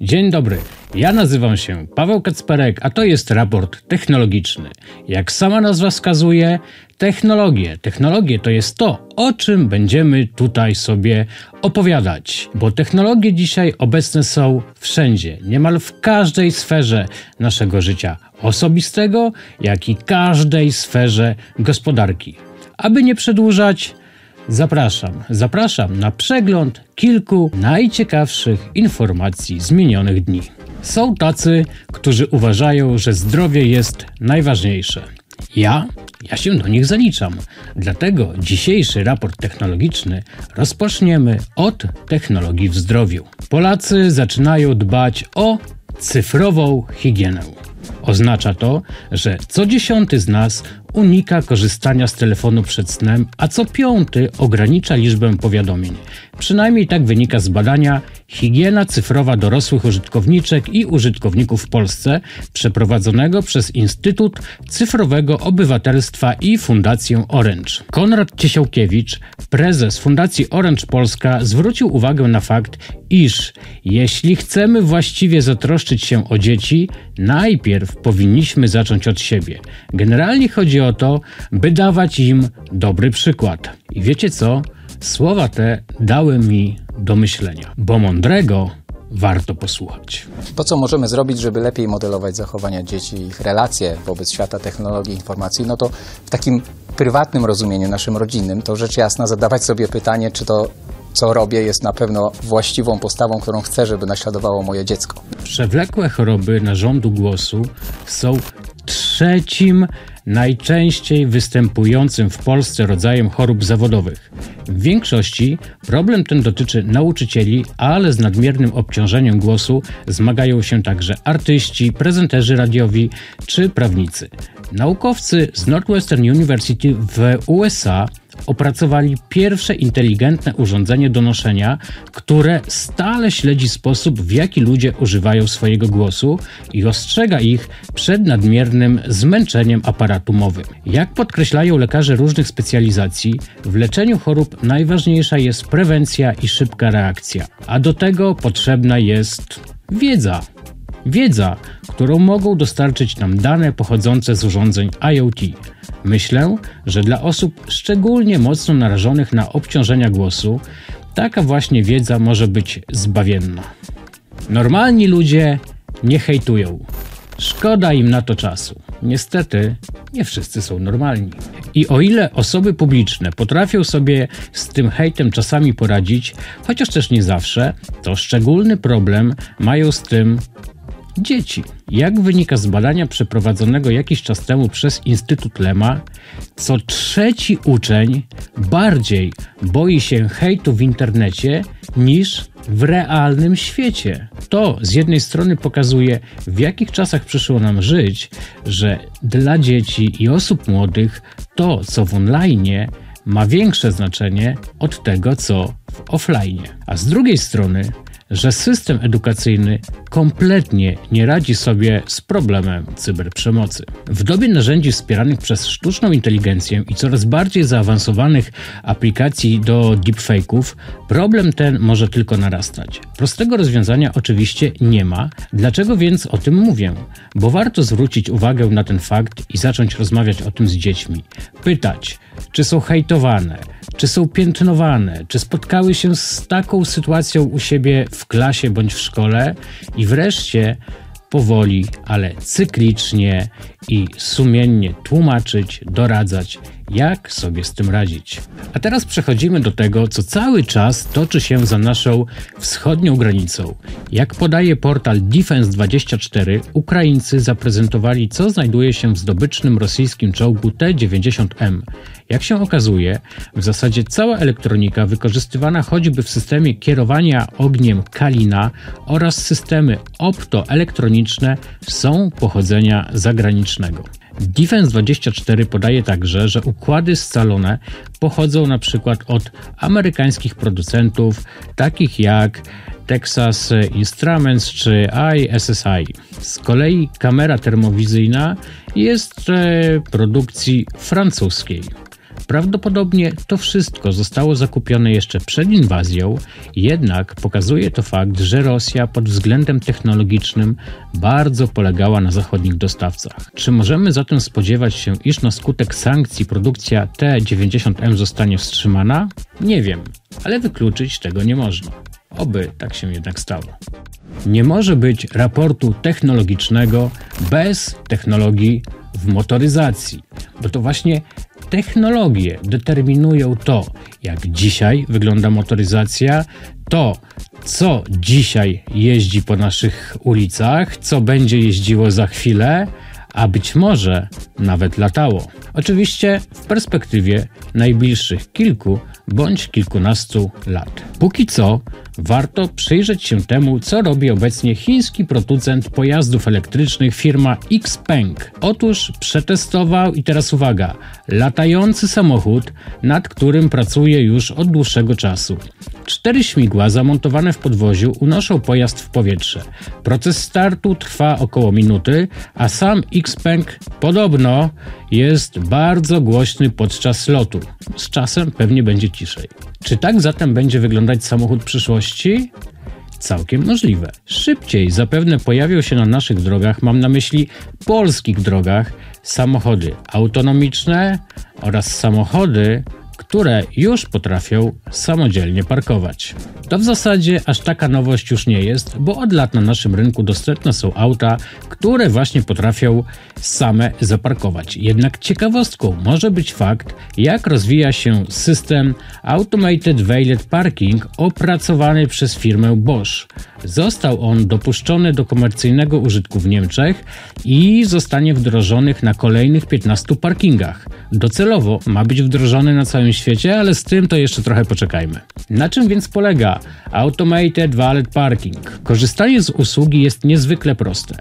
Dzień dobry, ja nazywam się Paweł Kacperek, a to jest raport technologiczny. Jak sama nazwa wskazuje, technologie. Technologie to jest to, o czym będziemy tutaj sobie opowiadać, bo technologie dzisiaj obecne są wszędzie, niemal w każdej sferze naszego życia osobistego, jak i każdej sferze gospodarki. Aby nie przedłużać, Zapraszam, zapraszam na przegląd kilku najciekawszych informacji z minionych dni. Są tacy, którzy uważają, że zdrowie jest najważniejsze. Ja, ja się do nich zaliczam. Dlatego dzisiejszy raport technologiczny rozpoczniemy od technologii w zdrowiu. Polacy zaczynają dbać o cyfrową higienę. Oznacza to, że co dziesiąty z nas unika korzystania z telefonu przed snem, a co piąty ogranicza liczbę powiadomień. Przynajmniej tak wynika z badania Higiena cyfrowa dorosłych użytkowniczek i użytkowników w Polsce, przeprowadzonego przez Instytut Cyfrowego Obywatelstwa i Fundację Orange. Konrad Ciesiałkiewicz, prezes Fundacji Orange Polska, zwrócił uwagę na fakt, iż jeśli chcemy właściwie zatroszczyć się o dzieci, najpierw powinniśmy zacząć od siebie. Generalnie chodzi o to, by dawać im dobry przykład. I wiecie co? Słowa te dały mi do myślenia, bo mądrego warto posłuchać. To, co możemy zrobić, żeby lepiej modelować zachowania dzieci i ich relacje wobec świata technologii informacji, no to w takim prywatnym rozumieniu, naszym rodzinnym, to rzecz jasna zadawać sobie pytanie, czy to co robię, jest na pewno właściwą postawą, którą chcę, żeby naśladowało moje dziecko. Przewlekłe choroby narządu głosu są trzecim najczęściej występującym w Polsce rodzajem chorób zawodowych. W większości problem ten dotyczy nauczycieli, ale z nadmiernym obciążeniem głosu zmagają się także artyści, prezenterzy radiowi czy prawnicy. Naukowcy z Northwestern University w USA opracowali pierwsze inteligentne urządzenie do noszenia, które stale śledzi sposób, w jaki ludzie używają swojego głosu i ostrzega ich przed nadmiernym zmęczeniem aparatu mowy. Jak podkreślają lekarze różnych specjalizacji, w leczeniu chorób najważniejsza jest prewencja i szybka reakcja, a do tego potrzebna jest wiedza. Wiedza, którą mogą dostarczyć nam dane pochodzące z urządzeń IoT. Myślę, że dla osób szczególnie mocno narażonych na obciążenia głosu, taka właśnie wiedza może być zbawienna. Normalni ludzie nie hejtują. Szkoda im na to czasu. Niestety, nie wszyscy są normalni. I o ile osoby publiczne potrafią sobie z tym hejtem czasami poradzić, chociaż też nie zawsze, to szczególny problem mają z tym dzieci. Jak wynika z badania przeprowadzonego jakiś czas temu przez Instytut Lema, co trzeci uczeń bardziej boi się hejtu w internecie niż w realnym świecie. To z jednej strony pokazuje, w jakich czasach przyszło nam żyć, że dla dzieci i osób młodych to, co w online, ma większe znaczenie od tego, co w offline. A z drugiej strony że system edukacyjny kompletnie nie radzi sobie z problemem cyberprzemocy. W dobie narzędzi wspieranych przez sztuczną inteligencję i coraz bardziej zaawansowanych aplikacji do deepfake'ów, problem ten może tylko narastać. Prostego rozwiązania oczywiście nie ma. Dlaczego więc o tym mówię? Bo warto zwrócić uwagę na ten fakt i zacząć rozmawiać o tym z dziećmi. Pytać, czy są hejtowane, czy są piętnowane, czy spotkały się z taką sytuacją u siebie w klasie bądź w szkole i wreszcie powoli, ale cyklicznie i sumiennie tłumaczyć, doradzać, jak sobie z tym radzić. A teraz przechodzimy do tego, co cały czas toczy się za naszą wschodnią granicą. Jak podaje portal Defense24, Ukraińcy zaprezentowali, co znajduje się w zdobycznym rosyjskim czołgu T-90M. Jak się okazuje, w zasadzie cała elektronika wykorzystywana choćby w systemie kierowania ogniem Kalina oraz systemy optoelektroniczne są pochodzenia zagranicznego. Defense24 podaje także, że układy scalone pochodzą na przykład od amerykańskich producentów takich jak Texas Instruments czy ISSI. Z kolei kamera termowizyjna jest produkcji francuskiej. Prawdopodobnie to wszystko zostało zakupione jeszcze przed inwazją, jednak pokazuje to fakt, że Rosja pod względem technologicznym bardzo polegała na zachodnich dostawcach. Czy możemy zatem spodziewać się, iż na skutek sankcji produkcja T-90M zostanie wstrzymana? Nie wiem, ale wykluczyć tego nie można. Oby tak się jednak stało. Nie może być raportu technologicznego bez technologii w motoryzacji, bo to właśnie technologie determinują to, jak dzisiaj wygląda motoryzacja, to, co dzisiaj jeździ po naszych ulicach, co będzie jeździło za chwilę, a być może nawet latało. Oczywiście w perspektywie najbliższych kilku bądź kilkunastu lat. Póki co warto przyjrzeć się temu, co robi obecnie chiński producent pojazdów elektrycznych firma Xpeng. Otóż przetestował i teraz uwaga, latający samochód, nad którym pracuje już od dłuższego czasu. Cztery śmigła zamontowane w podwoziu unoszą pojazd w powietrze. Proces startu trwa około minuty, a sam Xpeng podobno jest bardzo głośny podczas lotu. Z czasem pewnie będzie ciszej. Czy tak zatem będzie wyglądać samochód przyszłości? Całkiem możliwe. Szybciej zapewne pojawią się na naszych drogach, mam na myśli polskich drogach, samochody autonomiczne oraz samochody które już potrafią samodzielnie parkować. To w zasadzie aż taka nowość już nie jest, bo od lat na naszym rynku dostępne są auta, które właśnie potrafią same zaparkować. Jednak ciekawostką może być fakt, jak rozwija się system Automated Valet Parking opracowany przez firmę Bosch. Został on dopuszczony do komercyjnego użytku w Niemczech i zostanie wdrożony na kolejnych 15 parkingach. Docelowo ma być wdrożony na całym świecie, ale z tym to jeszcze trochę poczekajmy. Na czym więc polega Automated Valet Parking? Korzystanie z usługi jest niezwykle proste.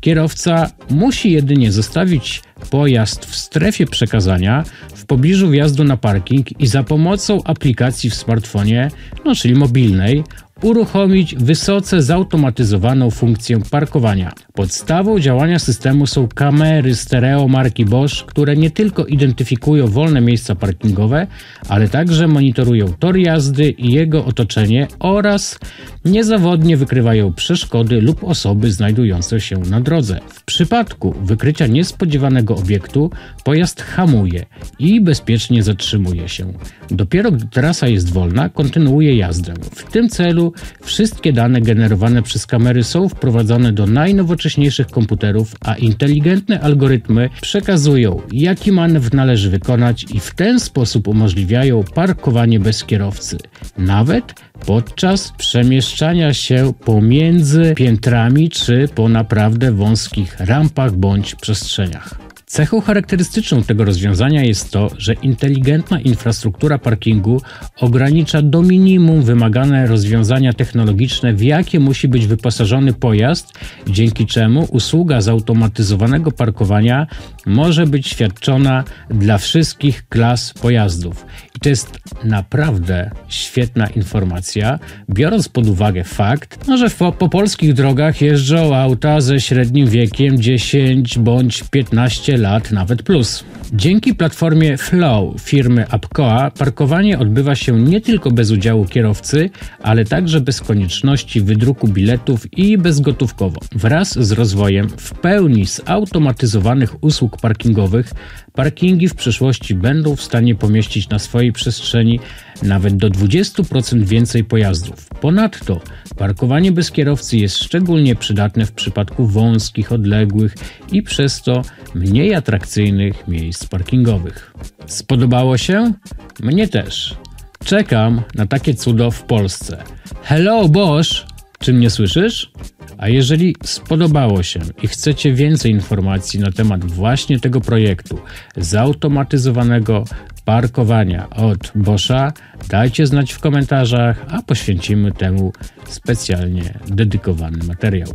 Kierowca musi jedynie zostawić pojazd w strefie przekazania w pobliżu wjazdu na parking i za pomocą aplikacji w smartfonie, no czyli mobilnej, uruchomić wysoce zautomatyzowaną funkcję parkowania. Podstawą działania systemu są kamery stereo marki Bosch, które nie tylko identyfikują wolne miejsca parkingowe, ale także monitorują tor jazdy i jego otoczenie oraz niezawodnie wykrywają przeszkody lub osoby znajdujące się na drodze. W przypadku wykrycia niespodziewanego obiektu pojazd hamuje i bezpiecznie zatrzymuje się. Dopiero gdy trasa jest wolna, kontynuuje jazdę. W tym celu wszystkie dane generowane przez kamery są wprowadzone do najnowocześniejszych komputerów, a inteligentne algorytmy przekazują, jaki manewr należy wykonać i w ten sposób umożliwiają parkowanie bez kierowcy, nawet podczas przemieszczania się pomiędzy piętrami czy po naprawdę wąskich rampach bądź przestrzeniach. Cechą charakterystyczną tego rozwiązania jest to, że inteligentna infrastruktura parkingu ogranicza do minimum wymagane rozwiązania technologiczne, w jakie musi być wyposażony pojazd, dzięki czemu usługa zautomatyzowanego parkowania może być świadczona dla wszystkich klas pojazdów. I to jest naprawdę świetna informacja, biorąc pod uwagę fakt, no, że po, po polskich drogach jeżdżą auta ze średnim wiekiem 10 bądź 15 lat, nawet plus. Dzięki platformie Flow firmy Apcoa parkowanie odbywa się nie tylko bez udziału kierowcy, ale także bez konieczności wydruku biletów i bezgotówkowo. Wraz z rozwojem w pełni zautomatyzowanych usług parkingowych, parkingi w przyszłości będą w stanie pomieścić na swojej przestrzeni nawet do 20% więcej pojazdów. Ponadto parkowanie bez kierowcy jest szczególnie przydatne w przypadku wąskich, odległych i przez to mniej atrakcyjnych miejsc parkingowych. Spodobało się? Mnie też. Czekam na takie cudo w Polsce. Hello Bosch! Czy mnie słyszysz? A jeżeli spodobało się i chcecie więcej informacji na temat właśnie tego projektu zautomatyzowanego parkowania od Boscha, dajcie znać w komentarzach, a poświęcimy temu specjalnie dedykowany materiał.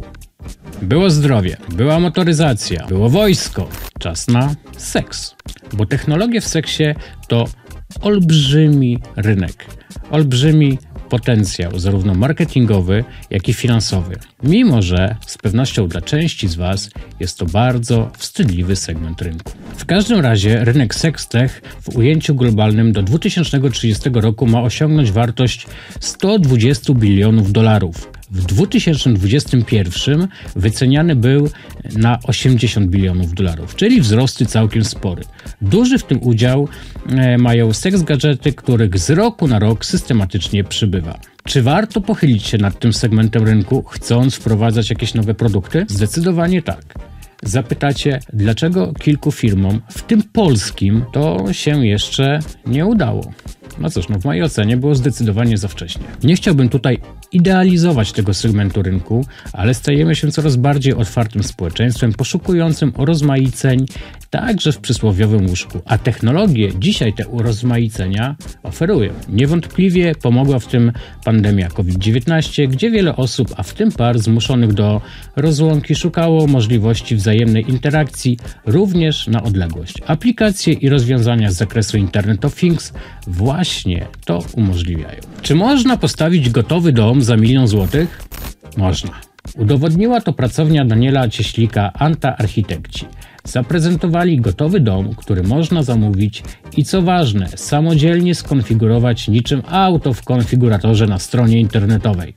Było zdrowie, była motoryzacja, było wojsko. Czas na seks. Bo technologie w seksie to olbrzymi rynek. Olbrzymi potencjał, zarówno marketingowy, jak i finansowy. Mimo, że z pewnością dla części z Was jest to bardzo wstydliwy segment rynku. W każdym razie rynek Sextech w ujęciu globalnym do 2030 roku ma osiągnąć wartość 120 bilionów dolarów. W 2021 wyceniany był na 80 bilionów dolarów, czyli wzrosty całkiem spory. Duży w tym udział e, mają seks gadżety, których z roku na rok systematycznie przybywa. Czy warto pochylić się nad tym segmentem rynku, chcąc wprowadzać jakieś nowe produkty? Zdecydowanie tak. Zapytacie, dlaczego kilku firmom, w tym polskim, to się jeszcze nie udało? No cóż, no w mojej ocenie było zdecydowanie za wcześnie. Nie chciałbym tutaj idealizować tego segmentu rynku, ale stajemy się coraz bardziej otwartym społeczeństwem, poszukującym urozmaiceń także w przysłowiowym łóżku, a technologie dzisiaj te urozmaicenia oferują. Niewątpliwie pomogła w tym pandemia COVID-19, gdzie wiele osób, a w tym par zmuszonych do rozłąki, szukało możliwości wzajemnej interakcji również na odległość. Aplikacje i rozwiązania z zakresu Internet of Things właśnie to umożliwiają. Czy można postawić gotowy dom za milion złotych? Można. Udowodniła to pracownia Daniela Cieślika Anta Architekci. Zaprezentowali gotowy dom, który można zamówić i co ważne, samodzielnie skonfigurować niczym auto w konfiguratorze na stronie internetowej.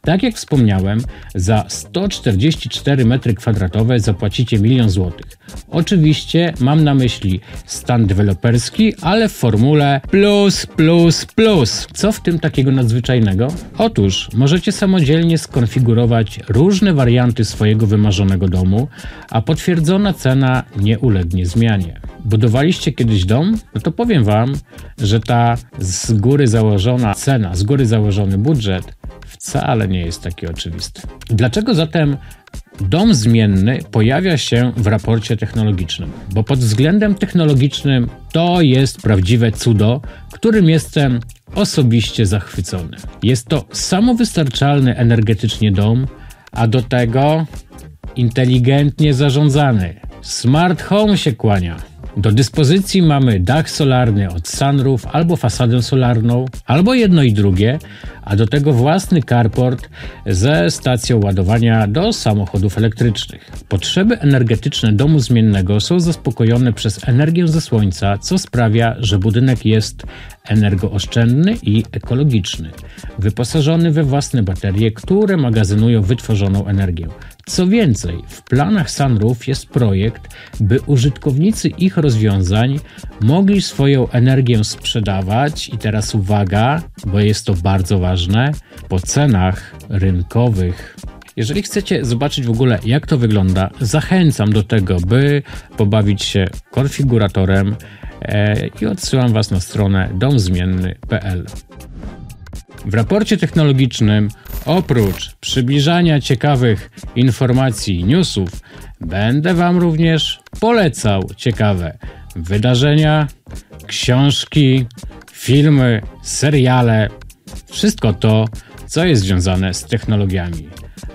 Tak jak wspomniałem, za 144 m2 zapłacicie milion złotych. Oczywiście mam na myśli stan deweloperski, ale w formule plus, plus, plus. Co w tym takiego nadzwyczajnego? Otóż możecie samodzielnie skonfigurować różne warianty swojego wymarzonego domu, a potwierdzona cena nie ulegnie zmianie. Budowaliście kiedyś dom? No to powiem Wam, że ta z góry założona cena, z góry założony budżet wcale nie jest taki oczywisty. Dlaczego zatem dom zmienny pojawia się w raporcie technologicznym? Bo pod względem technologicznym to jest prawdziwe cudo, którym jestem osobiście zachwycony. Jest to samowystarczalny energetycznie dom, a do tego inteligentnie zarządzany. Smart home się kłania. Do dyspozycji mamy dach solarny od Sunroof albo fasadę solarną, albo jedno i drugie, a do tego własny carport ze stacją ładowania do samochodów elektrycznych. Potrzeby energetyczne domu zmiennego są zaspokojone przez energię ze słońca, co sprawia, że budynek jest energooszczędny i ekologiczny, wyposażony we własne baterie, które magazynują wytworzoną energię. Co więcej, w planach Sunroof jest projekt, by użytkownicy ich rozwiązań mogli swoją energię sprzedawać i teraz uwaga, bo jest to bardzo ważne, po cenach rynkowych. Jeżeli chcecie zobaczyć w ogóle, jak to wygląda, zachęcam do tego, by pobawić się konfiguratorem e, i odsyłam Was na stronę domzmienny.pl. W raporcie technologicznym, oprócz przybliżania ciekawych informacji i newsów, będę Wam również polecał ciekawe wydarzenia, książki, filmy, seriale, wszystko to, co jest związane z technologiami.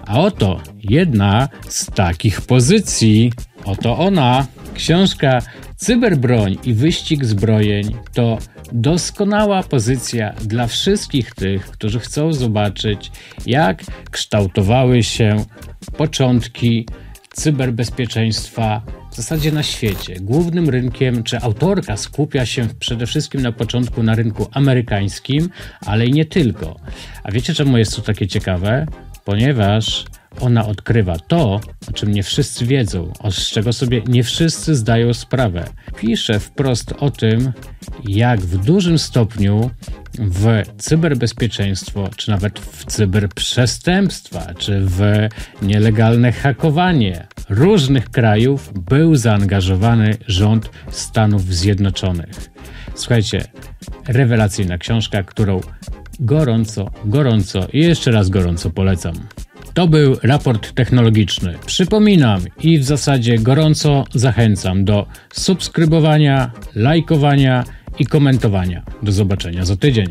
A oto jedna z takich pozycji, oto ona, książka Cyberbroń i wyścig zbrojeń to doskonała pozycja dla wszystkich tych, którzy chcą zobaczyć, jak kształtowały się początki cyberbezpieczeństwa w zasadzie na świecie. Głównym rynkiem, czy autorka skupia się przede wszystkim na początku na rynku amerykańskim, ale i nie tylko. A wiecie czemu jest to takie ciekawe? Ponieważ ona odkrywa to, o czym nie wszyscy wiedzą, z czego sobie nie wszyscy zdają sprawę. Pisze wprost o tym, jak w dużym stopniu w cyberbezpieczeństwo, czy nawet w cyberprzestępstwa, czy w nielegalne hakowanie różnych krajów był zaangażowany rząd Stanów Zjednoczonych. Słuchajcie, rewelacyjna książka, którą gorąco, gorąco i jeszcze raz gorąco polecam. To był raport technologiczny. Przypominam i w zasadzie gorąco zachęcam do subskrybowania, lajkowania i komentowania. Do zobaczenia za tydzień.